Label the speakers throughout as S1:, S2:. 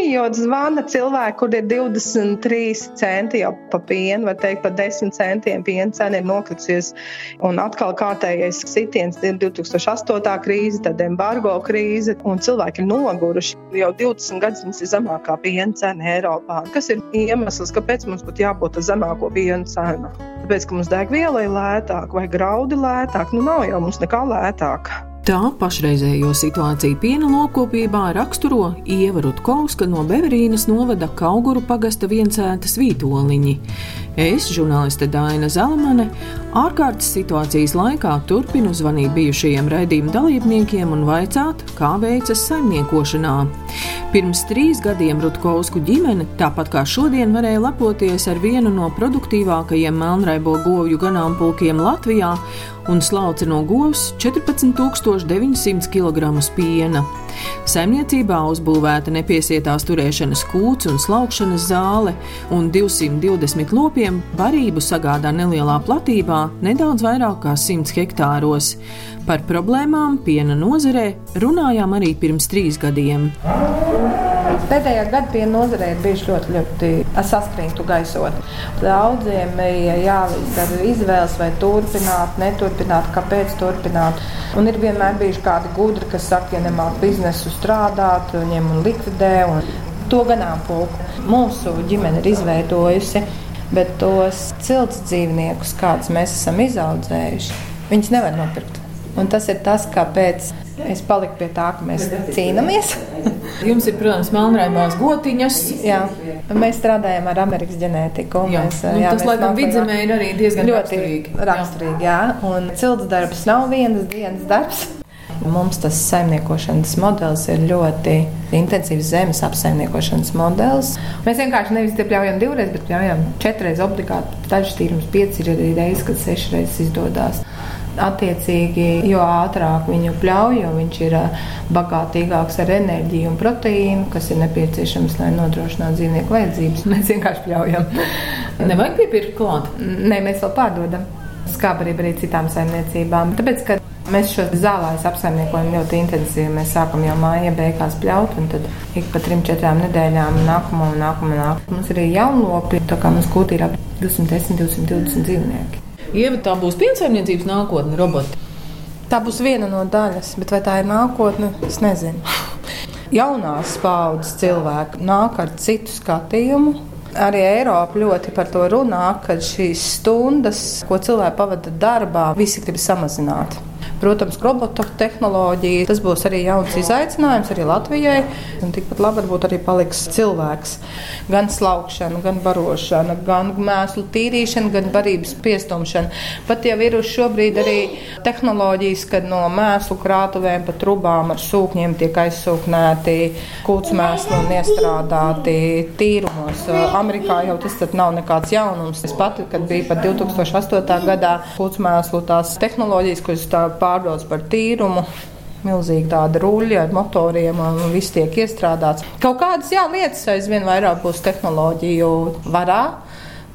S1: Jo zvana cilvēki, kur ir 23 centi jau pa pienu, vai teikt, pa 10 centiem piena cena ir nokritusies. Un atkal kārtējais sitiens ir 2008. krīze, tad embargo krīze, un cilvēki ir noguruši. Jau 20 gadus mums ir zemākā piena cena Eiropā. Kas ir iemesls, kāpēc mums būtu jābūt zemāko piena cenu? Tāpēc, ka mums degviela ir lētāka vai graudi lētāk, nu nav jau mums nekā lētāka.
S2: Tā pašreizējo situāciju piena lopkopībā raksturo Ieva Rutkovska no Beverīnas novada Kauguru pagasta viencētas vītoliņi. Es, žurnāliste Daina Zalamane, ārkārtas situācijas laikā turpinu zvanīt bijušajiem raidījuma dalībniekiem un vaicāt, kā veicas saimniekošanā. Pirms trīs gadiem Rutkovsku ģimene, tāpat kā šodien, varēja lepoties ar vienu no produktīvākajiem melnraibo govju ganāmpulkiem Latvijā un slauci no govs 14,900 kg piena. Saimniecībā uzbūvēta nepiesietās turēšanas kūts un slaukšanas zāle, un 220 lopiem barību sagādā nelielā platībā nedaudz vairāk kā 100 hektāros. Par problēmām piena nozarē runājām arī pirms trīs gadiem.
S3: Pēdējā gada piena nozarē ir bijuši ļoti, ļoti saspringtu gaisot. Daudziem ir jāizdara izvēles, vai turpināt, neturpināt, kāpēc turpināt. Un ir vienmēr bijuši kādi gudri, kas saka, ja nemāk biznesu strādāt, ņem un likvidē. Un to ganāmpulku mūsu ģimene ir izveidojusi. Bet tos cilts dzīvniekus, kādus mēs esam izaudzējuši, viņus nevar nopirkt. Un tas ir tas, kāpēc es paliku pie tā, ka mēs cīnāmies.
S2: Jums ir, protams, melnraibās gotiņas.
S3: Jā, mēs strādājam ar Amerikas ģenētiku.
S2: Jā.
S3: Mēs,
S2: Nu, tas, laikam, vidzemē ir arī diezgan
S3: ļoti
S2: raksturīgi.
S3: raksturīgi. Jā. Un cilts darbs nav vienas dienas darbs. Mums tas saimniekošanas modelis ir ļoti intensīvs zemes apsaimniekošanas modelis. Mēs vienkārši nevis te pļaujam divreiz, bet pļaujam četras obligāti. Dažs tīrums pieci ir arī reizes, kad sešas reizes izdodas. Attiecīgi, jo ātrāk viņu pļauj, jo viņš ir bagātīgāks ar enerģiju un proteīnu, kas ir nepieciešams, lai nodrošinātu dzīvnieku vajadzības. Mēs vienkārši pļaujam.
S2: Nevajag piepirkt klāt.
S3: Nē, mēs vēl pārdodam skābarību arī citām saimniecībām. Tāpēc, ka mēs šo zālājus apsaimniekojam ļoti intensīvi. Mēs sākam jau māja beigās pļaut, un tad ik pa trim, četrām nedēļām nākamo un nākamo nākamo. Mums ir arī jaunlopi, tā kā mums kūtī ir ap 210, 220 dzīvnieki.
S2: Ieva, tā būs piensaimniecības nākotne, roboti.
S3: Tā būs viena no daļas, bet vai tā ir nākotne, es nezinu. Jaunās paudzes cilvēki nāk ar citu skatījumu. Arī Eiropa ļoti par to runā, ka šīs stundas, ko cilvēki pavada darbā, visi grib samazināt. Protams, robotu tehnoloģija tas būs arī jauns izaicinājums arī Latvijai. Tikpat labi varbūt arī paliks cilvēks. Gan slaukšana, gan barošana, gan mēslu tīrīšana, gan barības piestumšana. Pat jau ir uz šobrīd arī tehnoloģijas, kad no mēslu krātuvēm pa trubām ar sūkņiem tiek aizsūknēti kūts mēsli un iestrādāti tīrumos. Amerikā jau tas nav nekāds jaunums. Es pati, kad biju pat 2008. gadā kūts mēslu tās tehnoloģijas, kuras tā pārbaudas par tīrumu. Milzīgi tāda ruļļa ar motoriem, un viss tiek iestrādāts. Kaut kādas jā, lietas aizvien vairāk būs tehnoloģiju varā.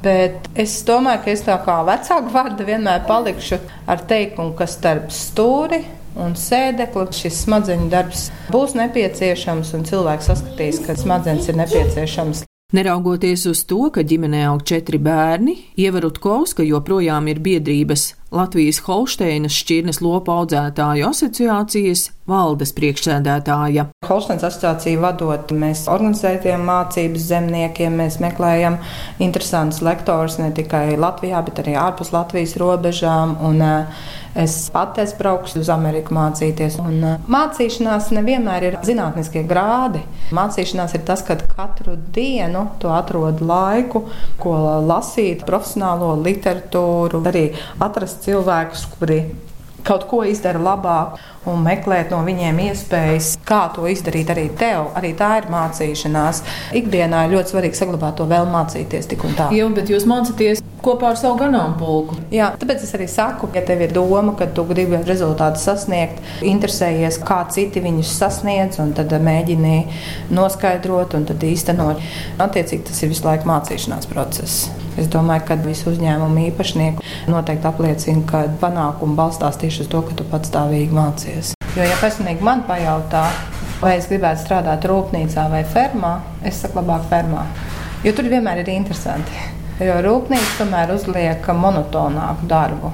S3: Bet es domāju, ka es tā kā vecāka vārda vienmēr palikšu ar teikumu, ka starp stūri un sēdekli šis smadzeņu darbs būs nepieciešams, un cilvēks saskatīs, ka smadzenes ir nepieciešams.
S2: Neraugoties uz to, ka ģimenē aug četri bērni, Ievarot Kovska joprojām ir biedrības Latvijas Holšteinas šķirnes lopu audzētāju asociācijas valdes priekšsēdētāja.
S3: Holsteins asociāciju vadot, mēs organizējam mācības zemniekiem, mēs meklējam interesantus lektorus ne tikai Latvijā, bet arī ārpus Latvijas robežām. Un, uh, Es pati esmu braukusi uz Ameriku mācīties. Un, uh, mācīšanās nevienmēr ir zinātniskie grādi. Mācīšanās ir tas, ka katru dienu tu atrod laiku, ko lasīt, profesionālo literatūru, arī atrast cilvēkus, kuri kaut ko izdara labāk un meklēt no viņiem iespējas, kā to izdarīt arī tev. Arī tā ir mācīšanās. Ikdienā ir ļoti svarīgi saglabāt to vēl mācīties tik un tā.
S2: Jā, bet jūs mācāties kopā ar savu ganāmpulku.
S3: Jā, tāpēc es arī saku, ja tev ir doma, ka tu gribi rezultātu sasniegt, interesējies, kā citi viņus sasniedz, un tad mēģini noskaidrot un tad īstenot. Attiecīgi tas ir visu laiku mācīšanās process. Es domāju, ka visi uzņēmumu īpašnieki noteikti apliecina, ka panākumi balstās tieši uz to, ka tu patstāvīgi mācies. Jo, ja personīgi man pajautā, vai es gribētu strādāt rūpnīcā vai fermā, es saku, labāk fermā. Jo tur vienmēr ir interesanti. Jo rūpnīca tomēr uzliek monotonāku darbu.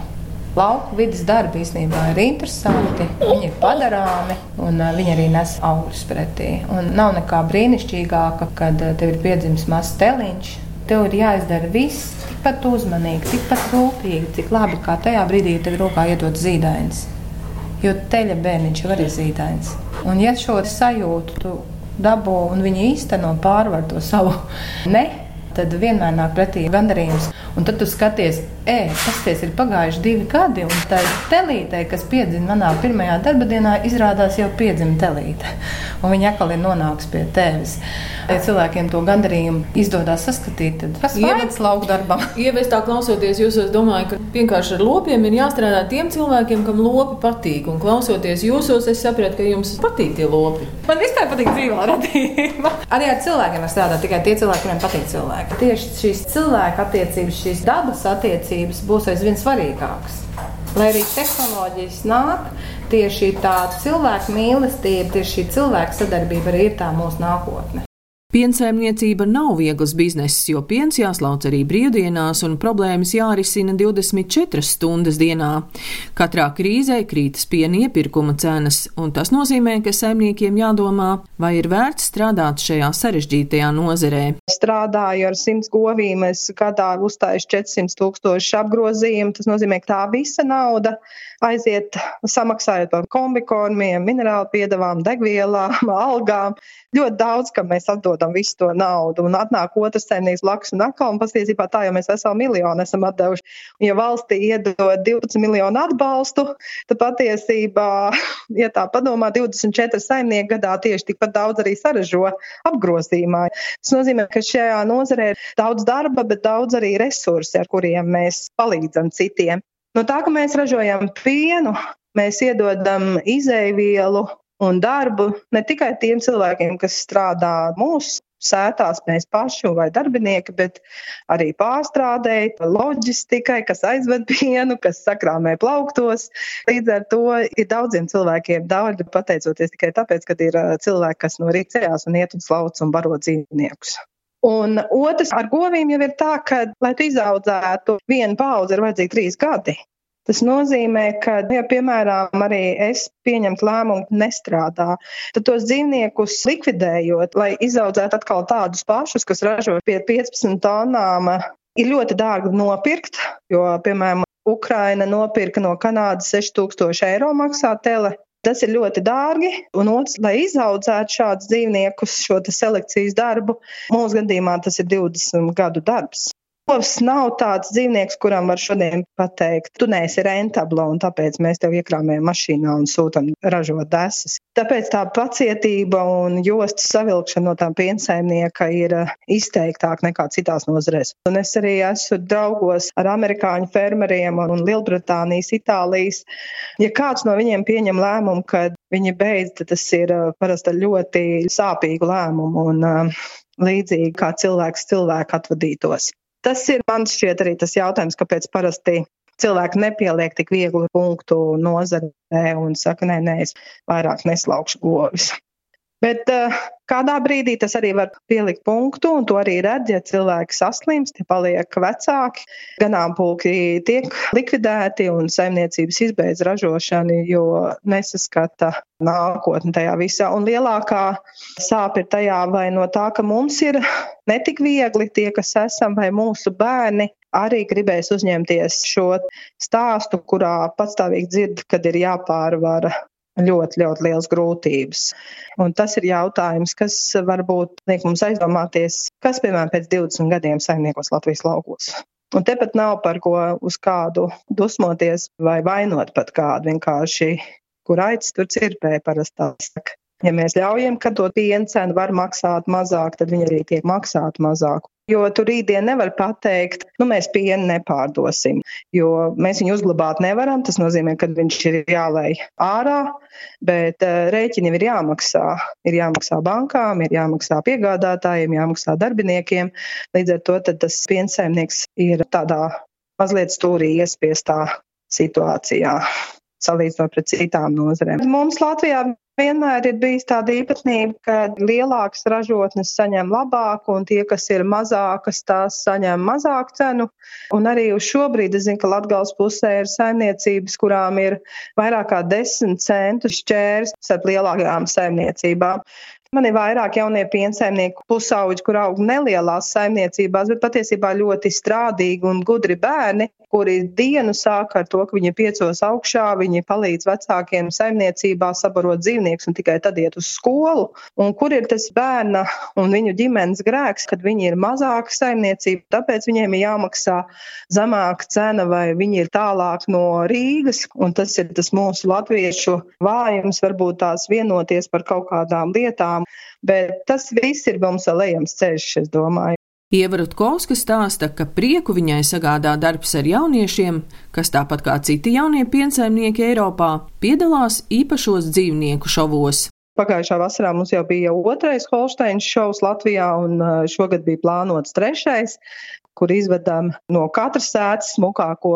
S3: Lauku vidas darbi īstenībā ir interesanti, viņi ir padarāmi un viņi arī nes augļus pretī. Un nav nekā brīnišķīgāka, kad tev ir piedzimis mazs teliņš. Tev ir jāizdara viss tikpat uzmanīgi, tikpat rūpīgi, cik labi kā tajā brīdī, tev rokā iedod zīdainis. Jo teļa bērniņš jau arī zīdains. Un ja šo sajūtu tu dabū un viņi īsteno pārvar to savu ne, tad vienmēr nāk pretī gandarījums. Un tad tu skaties, e, tas ir pagājuši divi gadi, un tā telīte, kas piedzima manā pirmajā darba dienā, izrādās jau piedzima telīte. Un viņa atkal ir nonākusi pie tevis. Ja cilvēkiem to gandarījumu izdodas saskatīt, tad tas ir ievads lauku darbam.
S2: Ievies tā klausoties, jūs domājat, ka vienkārši ar lopiem ir jāstrādā tiem cilvēkiem, kam lopi patīk. Un klausoties jūsos, es sapratu, ka jums patīk tie lopi.
S3: Man vispār patīk dzīvā radība. Arī ar cilvēkiem var strādāt tikai tie cilvēki, kuriem patīk cilvēki. Tieši šīs cilvēka attiecības šīs dabas attiecības būs aizvien svarīgākas. Lai arī tehnoloģijas nāk, tieši tā cilvēka mīlestība, tieši šī cilvēka sadarbība arī ir tā mūsu nākotne.
S2: Piensaimniecība nav viegls bizness, jo piens jāslauc arī brīvdienās un problēmas jārisina 24 stundas dienā. Katrā krīzē krītas piena iepirkuma cenas, un tas nozīmē, ka saimniekiem jādomā, vai ir vērts strādāt šajā sarežģītajā nozerē.
S1: Strādāju ar 100 govīm, es gadā uzstājuši 400 tūkstoši apgrozījumu, tas nozīmē, ka tā visa nauda aiziet samaksājot par kombikoniem, minerālu piedevām, degvielām, algām. Ļoti daudz, kam mēs atdodam visu to naudu. Un atnāk otrs saimnieks blakus un atkal, un patiesībā tā jau mēs veselu miljonu esam atdevuši. Un, ja valstī iedod 12 miljonu atbalstu, tad patiesībā, ja tā padomā, 24 saimnieki gadā tieši tikpat daudz arī saražo apgrozījumā. Tas nozīmē, ka šajā nozarē ir daudz darba, bet daudz arī resursi, ar kuriem mēs palīdzam citiem. No tā, ka mēs ražojam pienu, mēs iedodam izēvielu un darbu ne tikai tiem cilvēkiem, kas strādā mūsu sētās, mēs paši vai darbinieki, bet arī pārstrādēji, loģistikai, kas aizved pienu, kas sakrāmē plauktos. Līdz ar to ir daudziem cilvēkiem dārgi pateicoties tikai tāpēc, ka ir cilvēki, kas no rīta ceļās un iet uz laucu un baro dzīvniekus. Un otrs ar govīm jau ir tā, ka, lai tu izaudzētu vienu paudzi, ir vajadzīgi trīs gadi. Tas nozīmē, ka, ja, piemēram, arī es pieņemtu lēmumu nestrādā, tad tos dzīvniekus likvidējot, lai izaudzētu atkal tādus pašus, kas ražo pie 15 tonām, ir ļoti dārgi nopirkt, jo, piemēram, Ukraina nopirka no Kanādas 6000 eiro maksā tele, Tas ir ļoti dārgi, un otrs, lai izaudzētu šādus dzīvniekus, šo selekcijas darbu, mūsu gadījumā tas ir 20 gadu darbs. Govs nav tāds dzīvnieks, kuram var šodien pateikt, tu neesi rentabla, un tāpēc mēs tev iekrāmējam mašīnā un sūtam ražot desas. Tāpēc tā pacietība un jostu savilkšana no tā piensaimnieka ir eh, izteiktāka nekā citās nozarēs. Un es arī esmu draugos ar amerikāņu fermeriem un Lielbritānijas, Itālijas. Ja kāds no viņiem pieņem lēmumu, ka viņi beidz, tad tas ir eh, parasti ļoti sāpīgu lēmumu un uh, līdzīgi kā cilvēks cilvēku atvadītos. Tas ir man šķiet arī tas jautājums, kāpēc parasti cilvēki nepieliek tik vieglu punktu nozarē un saka, nē, nē, es vairāk neslaukšu govis. Bet uh, kādā brīdī tas arī var pielikt punktu, un to arī redz, ja cilvēki saslimst, ja paliek vecāki, ganāmpulki tiek likvidēti un saimniecības izbeidz ražošanu, jo nesaskata nākotni tajā visā. Un lielākā sāpe ir tajā vai no tā, ka mums ir netik viegli tie, kas esam, vai mūsu bērni arī gribēs uzņemties šo stāstu, kurā patstāvīgi dzird, kad ir jāpārvara ļoti, ļoti liels grūtības. Un tas ir jautājums, kas varbūt liek mums aizdomāties, kas, piemēram, pēc 20 gadiem saimniekos Latvijas laukos. Un tepat nav par ko uz kādu dusmoties vai vainot pat kādu vienkārši, kur aicis tur cirpē parasti tā saka. Ja mēs ļaujam, ka to piena cenu var maksāt mazāk, tad viņi arī tiek maksāt mazāk. Jo tur rītdien nevar pateikt, nu, mēs pienu nepārdosim, jo mēs viņu uzglabāt nevaram. Tas nozīmē, ka viņš ir jālai ārā, bet uh, rēķini ir jāmaksā. Ir jāmaksā bankām, ir jāmaksā piegādātājiem, jāmaksā darbiniekiem. Līdz ar to tas piensaimnieks ir tādā mazliet stūrī iespiestā situācijā salīdzinot pret citām nozarēm. Mums Latvijā Vienmēr ir bijis tāda īpatnība, ka lielākas ražotnes saņem labāku, un tie, kas ir mazākas, tās saņem mazāku cenu. Un arī uz šo brīdi es zinu, ka Latgals pusē ir saimniecības, kurām ir vairāk kā 10 centu šķērs starp lielākajām saimniecībām. Man ir vairāk jaunie piensaimnieku pusauģi, kur aug nelielās saimniecībās, bet patiesībā ļoti strādīgi un gudri bērni, kuri dienu sāk ar to, ka viņi piecos augšā, viņi palīdz vecākiem saimniecībā sabarot dzīvniekus un tikai tad iet uz skolu. Un kur ir tas bērna un viņu ģimenes grēks, kad viņi ir mazāka saimniecība, tāpēc viņiem ir jāmaksā zemāka cena vai viņi ir tālāk no Rīgas. Un tas ir tas mūsu latviešu vājums, varbūt tās vienoties par kaut kādām lietām bet tas viss ir mums vēl ejams ceļš, es domāju.
S2: Ieva Rutkovska stāsta, ka prieku viņai sagādā darbs ar jauniešiem, kas tāpat kā citi jaunie piensaimnieki Eiropā, piedalās īpašos dzīvnieku šovos.
S1: Pagājušā vasarā mums jau bija otrais Holsteins šovs Latvijā, un uh, šogad bija plānots trešais, kur izvedam no katras sēdes smukāko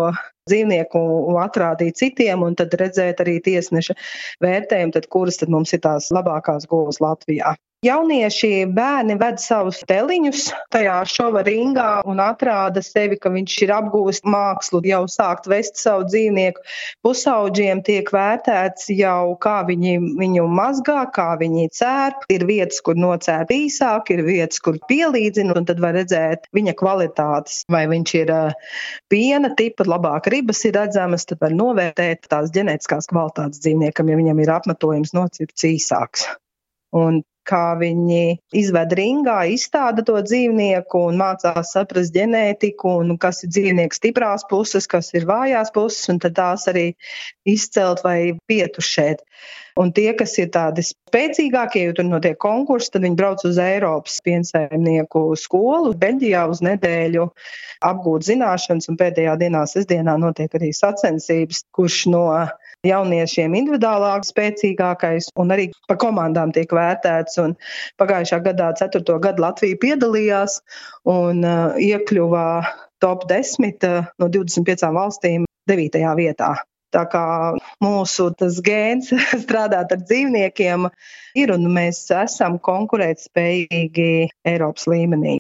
S1: dzīvnieku atrādīt citiem, un tad redzēt arī tiesneša vērtējumu, tad kuras tad mums ir tās labākās govs Latvijā. Jaunieši bērni ved savus teliņus tajā šova ringā un atrāda sevi, ka viņš ir apguvis mākslu, jau sākt vest savu dzīvnieku. Pusauģiem tiek vērtēts jau, kā viņi viņu mazgā, kā viņi cērp. Ir vietas, kur nocērp īsāk, ir vietas, kur pielīdzina, un tad var redzēt viņa kvalitātes. Vai viņš ir piena tipa, labāk ribas ir redzamas, tad var novērtēt tās ģenētiskās kvalitātes dzīvniekam, ja viņam ir apmetojums nocirts īsāks. Un kā viņi izved ringā, izstāda to dzīvnieku un mācās saprast ģenētiku un kas ir dzīvnieka stiprās puses, kas ir vājās puses, un tad tās arī izcelt vai pietušēt. Un tie, kas ir tādi spēcīgākie, jo tur notiek konkursi, tad viņi brauc uz Eiropas piensaimnieku skolu, Beļģijā uz nedēļu apgūt zināšanas, un pēdējā dienā, sestdienā, notiek arī sacensības, kurš no jauniešiem individuālāk spēcīgākais, un arī pa komandām tiek vērtēts. Un pagājušā gadā, 4. gadu Latvija piedalījās un uh, iekļuva top 10 uh, no 25 valstīm 9. vietā. Tā kā mūsu gēns strādāt ar dzīvniekiem ir un mēs esam konkurētspējīgi Eiropas līmenī.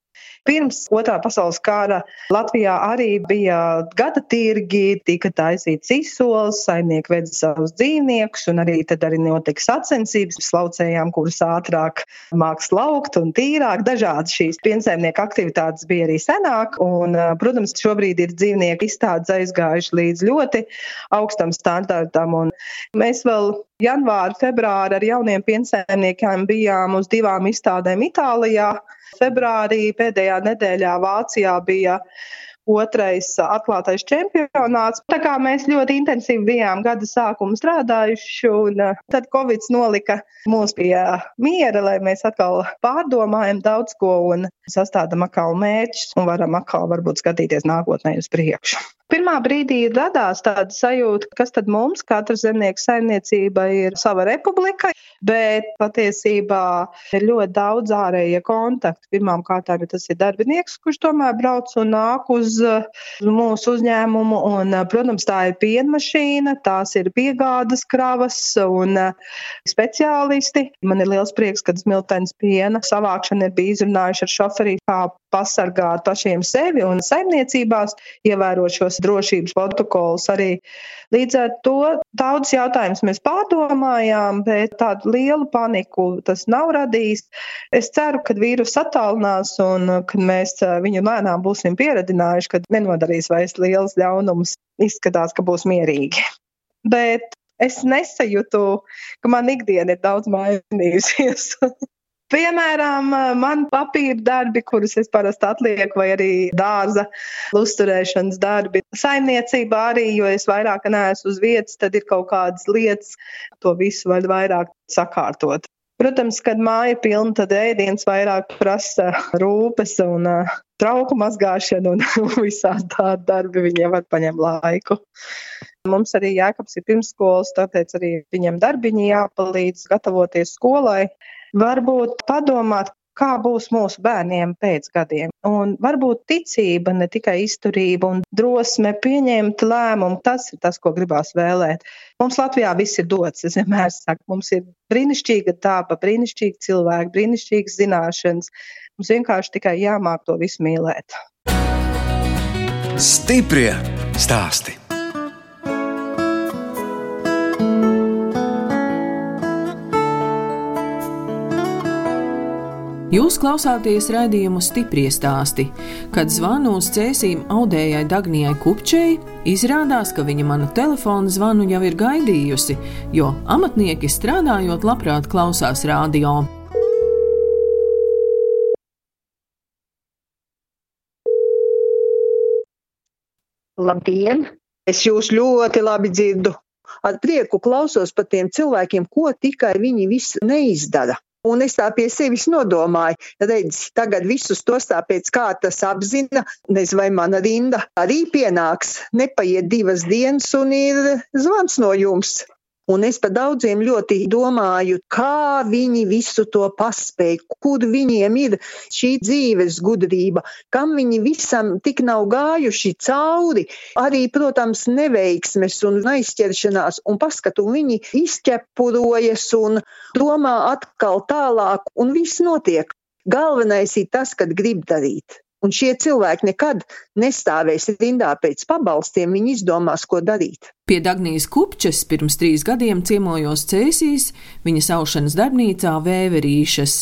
S1: Pirms otrā pasaules kara Latvijā arī bija gada tirgi, tika taisīts izsoles, saimnieki vedza savus dzīvniekus, un arī tad arī notika sacensības. Slaucējām, kuras ātrāk māks laukt un tīrāk. Dažādas šīs piensaimnieku aktivitātes bija arī senāk, un, protams, šobrīd ir dzīvnieku izstādes aizgājuši līdz ļoti augstam standartam, un mēs vēl janvāri, februāri ar jauniem piensaimniekiem bijām uz divām izstādēm Itālijā. Februārī pēdējā nedēļā Vācijā bija otrais atklātais čempionāts. Tā kā mēs ļoti intensīvi bijām gada sākumā strādājuši, un uh, tad Covid nolika mūs pie miera, lai mēs atkal pārdomājam daudz ko un sastādām atkal mērķus un varam atkal varbūt skatīties nākotnē uz priekšu. Pirmā brīdī radās tāda sajūta, kas tad mums, katra zemnieka saimniecība, ir sava republika, bet patiesībā ir ļoti daudz ārējie kontakti. Pirmkārt, tas ir darbinieks, kurš tomēr brauc un nāk uz mūsu uzņēmumu, un, protams, tā ir pienmašīna, tās ir piegādas kravas un speciālisti. Man ir liels prieks, ka Smiltenes piena savākšana ir bija izrunājuši ar šoferi, kā pasargāt pašiem sevi un saimniecībās, ievērot šos drošības protokolus arī. Līdz ar to daudz jautājumus mēs pārdomājām, bet tādu lielu paniku tas nav radījis. Es ceru, ka vīrus attālinās un kad mēs viņu lēnām būsim pieredzinājuši, ka nenodarīs vairs liels ļaunums. Izskatās, ka būs mierīgi. Bet es nesajūtu, ka man ikdiena ir daudz mainījusies. Piemēram, man papīra darbi, kurus es parasti atlieku, vai arī dārza uzturēšanas darbi. Saimniecībā arī, jo es vairāk neesmu uz vietas, tad ir kaut kādas lietas, to visu var vairāk sakārtot. Protams, kad māja ir pilna, tad ēdiens vairāk prasa rūpes un uh, trauku mazgāšanu un visādi tādi darbi viņiem var paņemt laiku. Mums arī Jēkabs ir pirmsskolas, tāpēc arī viņiem darbiņi jāpalīdz gatavoties skolai. Varbūt padomāt, kā būs mūsu bērniem pēc gadiem. Un varbūt ticība, ne tikai izturība un drosme pieņemt lēmumu, tas ir tas, ko gribās vēlēt. Mums Latvijā viss ir dots, es vienmēr saku, mums ir brīnišķīga daba, brīnišķīgi cilvēki, brīnišķīgas zināšanas. Mums vienkārši tikai jāmāk to visu mīlēt.
S4: Stiprie stāsti!
S2: Jūs klausāties raidījumu stipri stāstī. Kad zvanu uz cēsīm audējai Dagnijai Kupčei, izrādās, ka viņa manu telefonu zvanu jau ir gaidījusi, jo amatnieki strādājot labprāt klausās radio.
S5: Labdien! Es jūs ļoti labi dzirdu. Ar prieku klausos par tiem cilvēkiem, ko tikai viņi visi neizdara. Un es tā pie sevis nodomāju, redz, tagad visus tos tāpēc kā tas apzina, nezinu, vai mana rinda arī pienāks. Nepaiet divas dienas un ir zvans no jums. Un es par daudziem ļoti domāju, kā viņi visu to paspēj, kur viņiem ir šī dzīves gudrība, kam viņi visam tik nav gājuši cauri. Arī, protams, neveiksmes un aizķeršanās, un paskatu viņi izķepurojas un domā atkal tālāk, un viss notiek. Galvenais ir tas, kad grib darīt. Un šie cilvēki nekad nestāvēs rindā pēc pabalstiem, viņi izdomās, ko darīt.
S2: Pie Dagnijas Kupčes pirms trīs gadiem ciemojos Cēsīs, viņas aušanas darbnīcā Vēverīšas.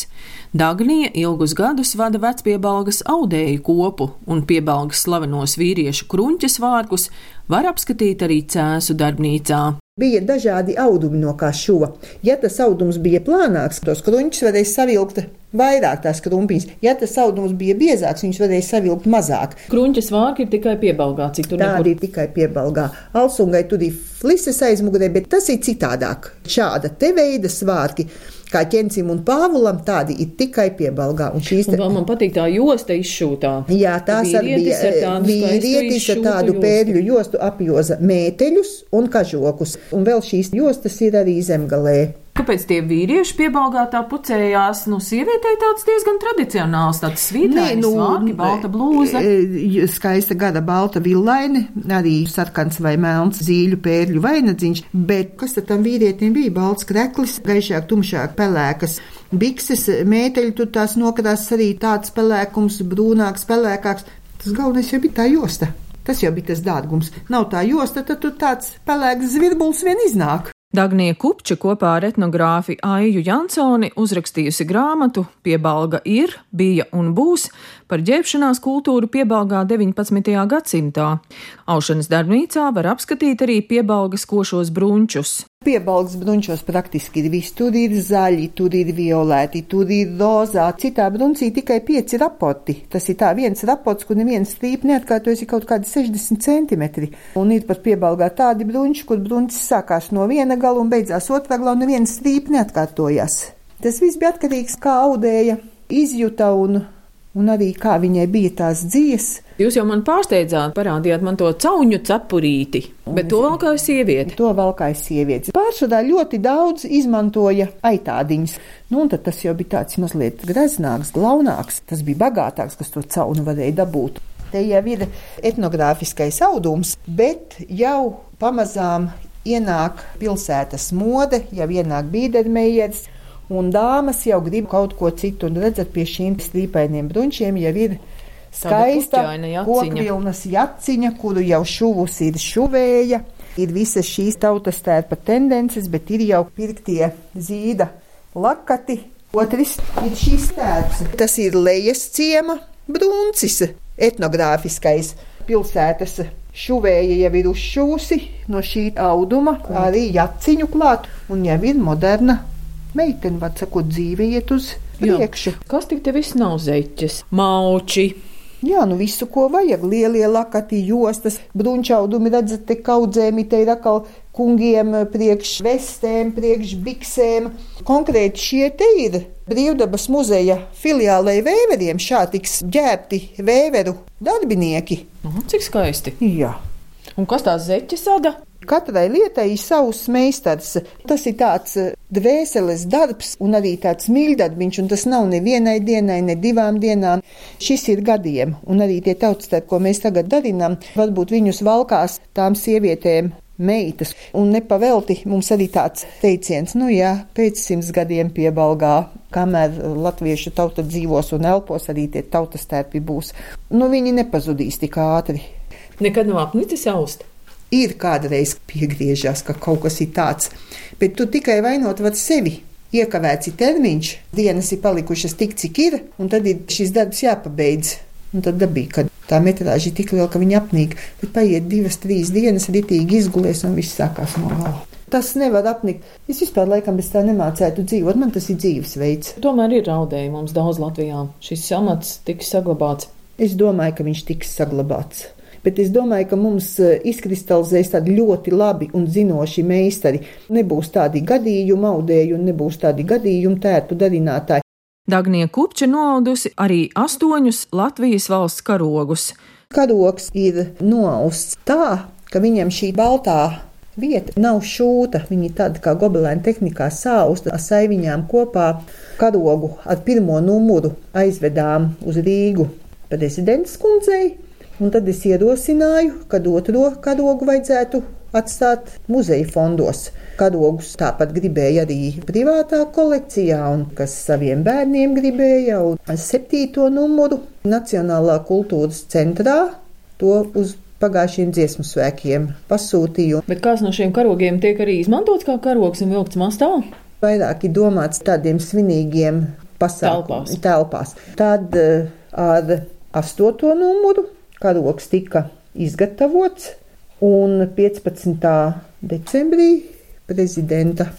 S2: Dagnija ilgus gadus vada vecpiebalgas audēju kopu un piebalgas slavenos vīriešu kruņķes vārkus var apskatīt arī Cēsu darbnīcā.
S6: Bija dažādi audumi, no kā šuva. Ja tas audums bija plānāks, tos kruņķus varēja savilkt vairāk tās krumpiņas. Ja tas audums bija biezāks, viņus varēja savilkt mazāk.
S2: Kruņķis vārki ir tikai piebalgā, cik tur
S6: Tādi ir tikai piebalgā. Alsungai tur ir flises aizmugurē, bet tas ir citādāk. Šāda te veida svārki kā ķencim un pāvulam, tādi ir tikai piebalgā.
S2: Un šīs te... un man patīk tā josta izšūtā.
S6: Jā, tās arī bija vīrietis ar tādu pēļu jostu apjoza mēteļus un kažokus. Un vēl šīs jostas ir arī zemgalē.
S2: Kāpēc tie vīrieši piebalgā tā pucējās? Nu, sievietei tāds diezgan tradicionāls, tāds svītrājums, nu, vārki, balta blūza.
S6: E, skaista gada balta villaini, arī sarkans vai melns zīļu pērļu vainadziņš, bet kas tad tam vīrietim bija? Balts kreklis, gaišāk, tumšāk, pelēkas. Bikses, mēteļi, tur tās nokrās arī tāds pelēkums, brūnāks, pelēkāks. Tas galvenais jau bija tā josta. Tas jau bija tas dārgums. Nav tā josta, tad tur tāds pelēks zvirbuls vien iznāk.
S2: Dagnija Kupča kopā ar etnogrāfi Aiju Jansoni uzrakstījusi grāmatu Piebalga ir, bija un būs par ģērbšanās kultūru piebalgā 19. gadsimtā. Aušanas darbnīcā var apskatīt arī piebalgas košos brunčus.
S6: Piebalgs bruņķos praktiski ir viss. Tur ir zaļi, tur ir violēti, tur ir rozā. Citā bruncī tikai pieci rapoti. Tas ir tā viens rapots, kur neviens strīp neatkārtojas ir kaut kādi 60 centimetri. Un ir pat piebalgā tādi bruņķi, kur bruņķis sākās no viena gala un beidzās otrā galā un neviens strīp neatkārtojas. Tas viss bija atkarīgs kā audēja, izjuta un un arī kā viņai bija tās dzīves.
S2: Jūs jau man pārsteidzāt, parādījāt man to cauņu cepurīti, bet to valkāja sieviete.
S6: To valkāja sieviete. Pārsvarā ļoti daudz izmantoja aitādiņas. Nu, un tad tas jau bija tāds mazliet greznāks, glaunāks, tas bija bagātāks, kas to caunu varēja dabūt. Te jau ir etnogrāfiskais audums, bet jau pamazām ienāk pilsētas mode, jau ienāk bīdermejers, un dāmas jau grib kaut ko citu, un redzat, pie šīm strīpainiem bruņķiem jau ir skaista kokvilnas jaciņa, kuru jau šuvus ir šuvēja. Ir visas šīs tautas tērpa tendences, bet ir jau pirktie zīda lakati. Otrs ir šīs tērps. Tas ir lejas ciema bruncis, etnogrāfiskais pilsētas šuvēja jau ir uzšūsi no šī auduma, arī jaciņu klāt, un jau ir moderna meitene, var sakot, dzīve iet uz priekšu.
S2: Kas tik te viss nav zeķes? Mauči!
S6: Jā, nu visu, ko vajag. Lielie lakati, jostas, brunčaudumi, redzat, te kaudzēmi, te ir atkal kungiem priekš vestēm, priekš biksēm. Konkrēti šie te ir Brīvdabas muzeja filiālei vēveriem. Šā tiks ģērbti vēveru darbinieki.
S2: Nu, cik skaisti.
S6: Jā.
S2: Un kas tās zeķes sada?
S6: Katrai lietai ir savs meistars. Tas ir tāds eh, dvēseles darbs un arī tāds mīļdarbiņš, un tas nav nevienai dienai, ne divām dienām. Šis ir gadiem, un arī tie tautstarpi, ko mēs tagad darinām, varbūt viņus valkās tām sievietēm meitas. Un nepavelti mums arī tāds teiciens, nu jā, pēc simts gadiem piebalgā, kamēr latviešu tauta dzīvos un elpos, arī tie tautas tērpi būs. Nu, viņi nepazudīs tik ātri.
S2: Nekad nav apnicis aust
S6: ir kādreiz piegriežās, ka kaut kas ir tāds, bet tu tikai vainot var sevi. Iekavēts ir termiņš, dienas ir palikušas tik, cik ir, un tad ir šis darbs jāpabeidz. Un tad dabīgi, ka tā metrāža ir tik liela, ka viņa apnīk, bet paiet divas, trīs dienas, ritīgi izgulies un viss sākās no gala. Tas nevar apnikt. Es vispār laikam bez tā nemācētu dzīvot. Man tas ir dzīvesveids.
S2: Tomēr ir raudēji mums daudz Latvijā. Šis amats tiks saglabāts.
S6: Es domāju, ka viņš tiks saglabāts bet es domāju, ka mums eh, izkristalizēs tādi ļoti labi un zinoši meistari. Nebūs tādi gadījumi audēji un nebūs tādi gadījumi tērpu darinātāji.
S2: Dagnie Kupča noaudusi arī astoņus Latvijas valsts karogus.
S6: Karogs ir noausts tā, ka viņam šī baltā vieta nav šūta. Viņi tāda kā gobelēna tehnikā sausta ar saiviņām kopā. Karogu ar pirmo numuru aizvedām uz Rīgu prezidents kundzei, Un tad es ierosināju, ka otro karogu vajadzētu atstāt muzeja fondos. Karogus tāpat gribēja arī privātā kolekcijā, un kas saviem bērniem gribēja, un septīto numuru Nacionālā kultūras centrā to uz pagājušiem dziesmu svēkiem pasūtīju.
S2: Bet kāds no šiem karogiem tiek arī izmantots kā karogs un vilkts mastā?
S6: Vairāk ir domāts tādiem svinīgiem pasākumiem, telpās. telpās. Tad eh, ar astoto numuru karoks tika izgatavots, un 15. decembrī prezidenta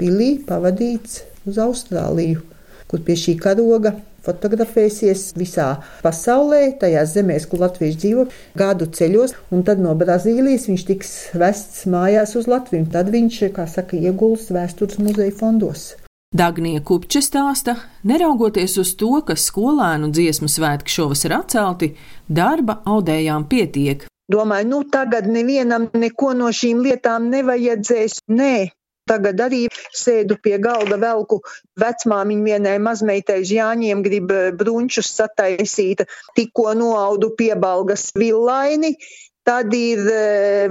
S6: pilī pavadīts uz Austrāliju, kur pie šī karoga fotografēsies visā pasaulē, tajās zemēs, kur latvieši dzīvo, gadu ceļos, un tad no Brazīlijas viņš tiks vests mājās uz Latviju. Tad viņš, kā saka, ieguls vēstures muzeja fondos.
S2: Dagnie Kupča stāsta, neraugoties uz to, ka skolēnu dziesmu svētki šovasar atcelti, darba audējām pietiek.
S7: Domāju, nu tagad nevienam neko no šīm lietām nevajadzēs. Nē, Tagad arī sēdu pie galda, velku vecmāmiņu vienai mazmeitai Jāņiem, grib eh, brunčus sataisīt, tikko noaudu piebalgas villaini. Tad ir e,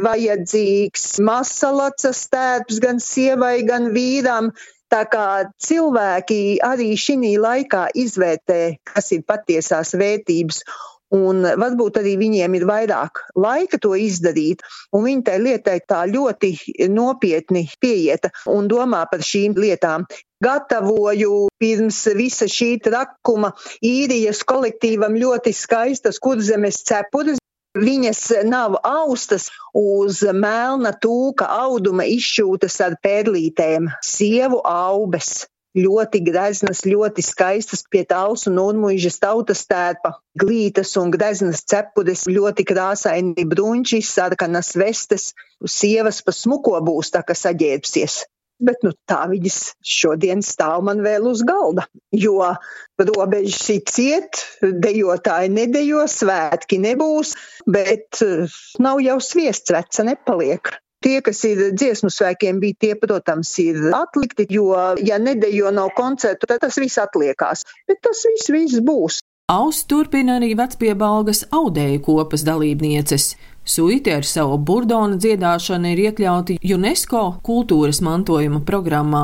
S7: vajadzīgs masalacas tērps gan sievai, gan vīram. Tā kā cilvēki arī šī laikā izvērtē, kas ir patiesās vērtības. Un varbūt arī viņiem ir vairāk laika to izdarīt, un viņi tai lietai tā ļoti nopietni pieieta un domā par šīm lietām. Gatavoju pirms visa šī trakuma īrijas kolektīvam ļoti skaistas kurzemes cepures, Viņas nav austas uz melna tūka auduma izšūtas ar pērlītēm, sievu aubes. Ļoti greznas, ļoti skaistas pie tālsu un urmuižas tautas tērpa, glītas un greznas cepures, ļoti krāsaini brunči, sarkanas vestes, sievas pa smuko būs tā, ka saģērbsies bet nu, tā viņas šodien stāv man vēl uz galda. Jo robežas ir ciet, dejotāji nedejo, svētki nebūs, bet eh, nav jau sviests veca nepaliek. Tie, kas ir dziesmu svēkiem, bija tie, protams, ir atlikti, jo, ja nedejo nav koncertu, tad tas viss atliekās. Bet tas viss, viss būs.
S2: Aus turpina arī vecpiebalgas audēju kopas dalībnieces. Suiti ar savu burdonu dziedāšanu ir iekļauti UNESCO kultūras mantojuma programmā,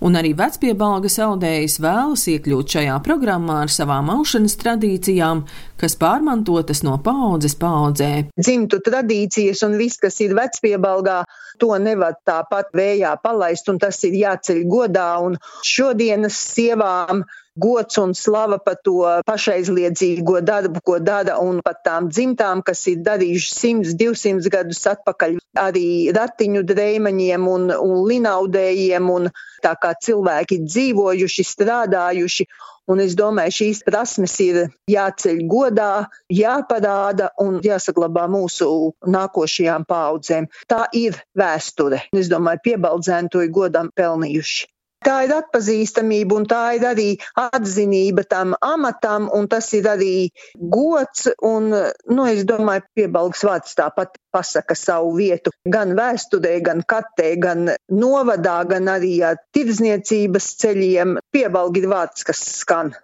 S2: un arī vecpiebalgas audējas vēlas iekļūt šajā programmā ar savām aušanas tradīcijām, kas pārmantotas no paudzes paudzē.
S7: Dzimtu tradīcijas un viss, kas ir vecpiebalgā, to nevar tāpat vējā palaist, un tas ir jāceļ godā, un šodienas sievām
S6: gods un slava par to pašaizliedzīgo darbu, ko dara, un pat tām dzimtām, kas ir darījuši 100, 200 gadus atpakaļ, arī ratiņu drēmaņiem un, un linaudējiem, un tā kā cilvēki dzīvojuši, strādājuši. Un es domāju, šīs prasmes ir jāceļ godā, jāparāda un jāsaglabā mūsu nākošajām paudzēm. Tā ir vēsture. Es domāju, piebaldzēni to ir godam pelnījuši. Tā ir atpazīstamība un tā ir arī atzinība tam amatam, un tas ir arī gods. Un, nu, es domāju, piebalgs vārds tāpat pasaka savu vietu gan vēsturē, gan katē, gan novadā, gan arī ar tirdzniecības ceļiem. Piebalgi ir vārds, kas skan.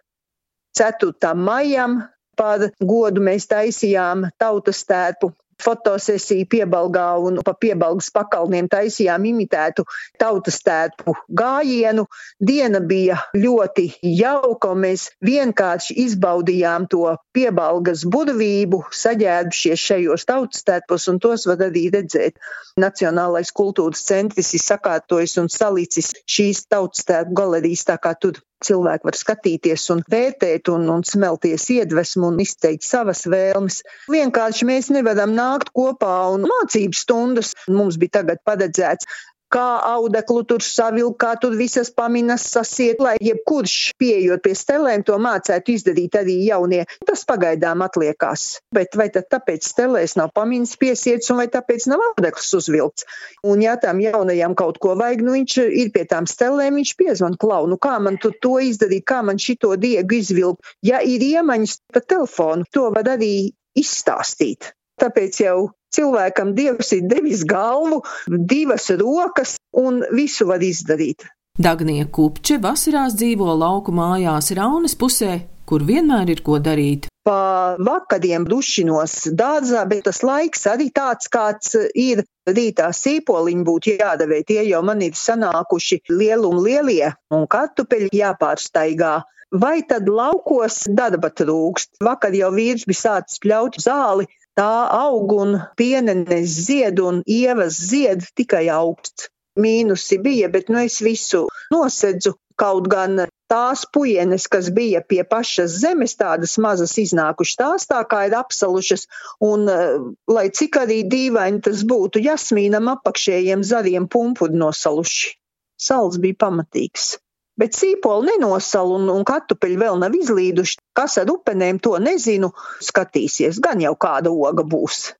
S6: 4. maijam par godu mēs taisījām tautas tērpu fotosesiju piebalgā un pa piebalgas pakalniem taisījām imitētu tautas tērpu gājienu. Diena bija ļoti jauka, un mēs vienkārši izbaudījām to piebalgas burvību, saģērbušies šajos tautas tērpos, un tos var arī redzēt. Nacionālais kultūras centrs ir sakārtojis un salicis šīs tautas tērpu galerijas, tā kā tur cilvēki var skatīties un vērtēt un, un smelties iedvesmu un izteikt savas vēlmes. Vienkārši mēs nevaram nākt kopā un mācības stundas mums bija tagad paredzēts kā audeklu tur savilkt, kā tur visas paminas sasiet, lai jebkurš pieejot pie stelēm to mācētu izdarīt arī jaunie. Tas pagaidām atliekās. Bet vai tad tāpēc stelēs nav paminas piesiets un vai tāpēc nav audekls uzvilkts? Un ja tam jaunajam kaut ko vajag, nu viņš ir pie tām stelēm, viņš piezvan klaunu, kā man tu to izdarīt, kā man šito diegu izvilkt. Ja ir iemaņas pa telefonu, to var arī izstāstīt. Tāpēc jau cilvēkam Dievs ir devis galvu, divas rokas un visu var izdarīt.
S2: Dagnija Kupče vasarās dzīvo lauku mājās Raunas pusē, kur vienmēr ir ko darīt.
S6: Pa vakariem dušinos dārzā, bet tas laiks arī tāds, kāds ir rītā sīpoliņi būtu jādevē. Tie jau man ir sanākuši lielumi lielie un kartupeļi jāpārstaigā. Vai tad laukos darba trūkst? Vakar jau vīrs bija sācis pļaut zāli, tā aug un pienenes zied un ievas zied tikai augsts. Mīnusi bija, bet nu es visu nosedzu. Kaut gan tās puienes, kas bija pie pašas zemes, tādas mazas iznākušas, tās tā kā ir apsalušas, un eh, lai cik arī dīvaini tas būtu, jasmīnam apakšējiem zariem pumpudi nosaluši. Sals bija pamatīgs bet sīpoli nenosal un, un kartupeļi vēl nav izlīduši. Kas ar upenēm to nezinu, skatīsies, gan jau kāda oga būs.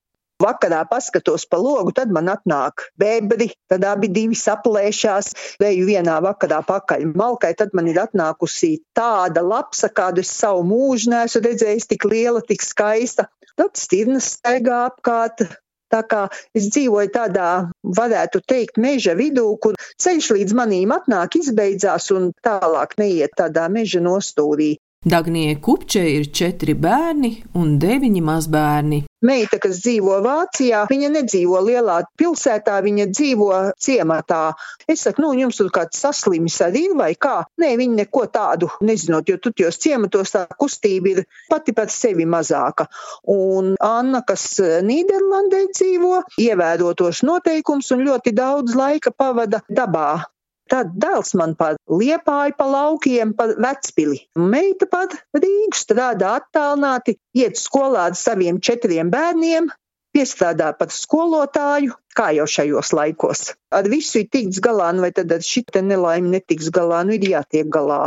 S6: Vakarā paskatos pa logu, tad man atnāk bebri, tad abi divi saplēšās, veju vienā vakarā pakaļ malkai, tad man ir atnākusi tāda lapsa, kādu es savu mūžu neesmu redzējis, tik liela, tik skaista. Tad stirnas staigā apkārt, Tā kā es dzīvoju tādā, varētu teikt, meža vidū, kur ceļš līdz manīm atnāk, izbeidzās un tālāk neiet tādā meža nostūrī.
S2: Dagnie Kupče ir četri bērni un deviņi mazbērni.
S6: Meita, kas dzīvo Vācijā, viņa nedzīvo lielā pilsētā, viņa dzīvo ciematā. Es saku, nu, jums tur kāds saslimis arī vai kā? Nē, viņa neko tādu nezinot, jo tur tos ciematos tā kustība ir pati par sevi mazāka. Un Anna, kas Nīderlandē dzīvo, ievēro tos noteikums un ļoti daudz laika pavada dabā. Tad dēls man pa liepāju pa laukiem, pa vecpili. Meita pat Rīgu strādā attālināti, iet skolā ar saviem četriem bērniem, piestrādā par skolotāju, kā jau šajos laikos. Ar visu ir tikts galā, nu vai tad ar šita nelaimi netiks galā, nu ir jātiek galā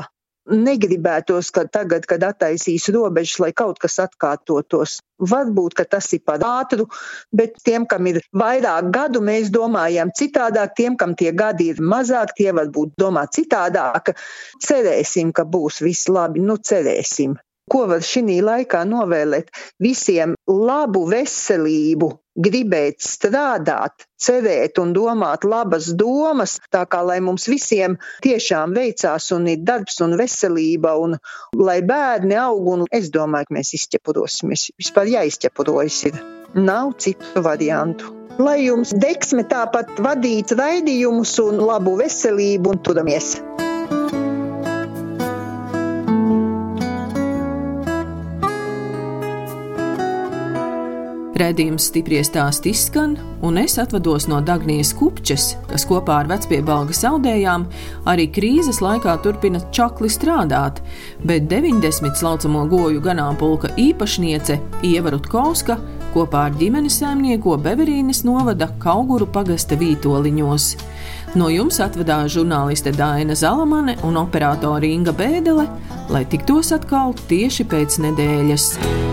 S6: negribētos, ka tagad, kad attaisīs robežas, lai kaut kas atkārtotos. Varbūt, ka tas ir par ātru, bet tiem, kam ir vairāk gadu, mēs domājam citādāk, tiem, kam tie gadi ir mazāk, tie varbūt domā citādāk. Cerēsim, ka būs viss labi, nu cerēsim. Ko var šī laikā novēlēt? Visiem labu veselību, gribēt strādāt, cerēt un domāt labas domas, tā kā lai mums visiem tiešām veicās un ir darbs un veselība, un lai bērni aug, un es domāju, ka mēs izķepurosimies. Vispār jāizķepurojas ir. Nav citu variantu. Lai jums deksme tāpat vadīt raidījumus un labu veselību un turamies!
S2: Redījums stipri stāst izskan, un es atvados no Dagnijas kupčes, kas kopā ar vecpiebalga saudējām arī krīzes laikā turpina čakli strādāt, bet 90 slaucamo goju ganāmpulka īpašniece Ieva Rutkovska kopā ar ģimenes saimnieko Beverīnes novada Kauguru pagasta vītoliņos. No jums atvedās žurnāliste Dāna Zalamane un operātore Inga Bēdele, lai tiktos atkal tieši pēc nedēļas.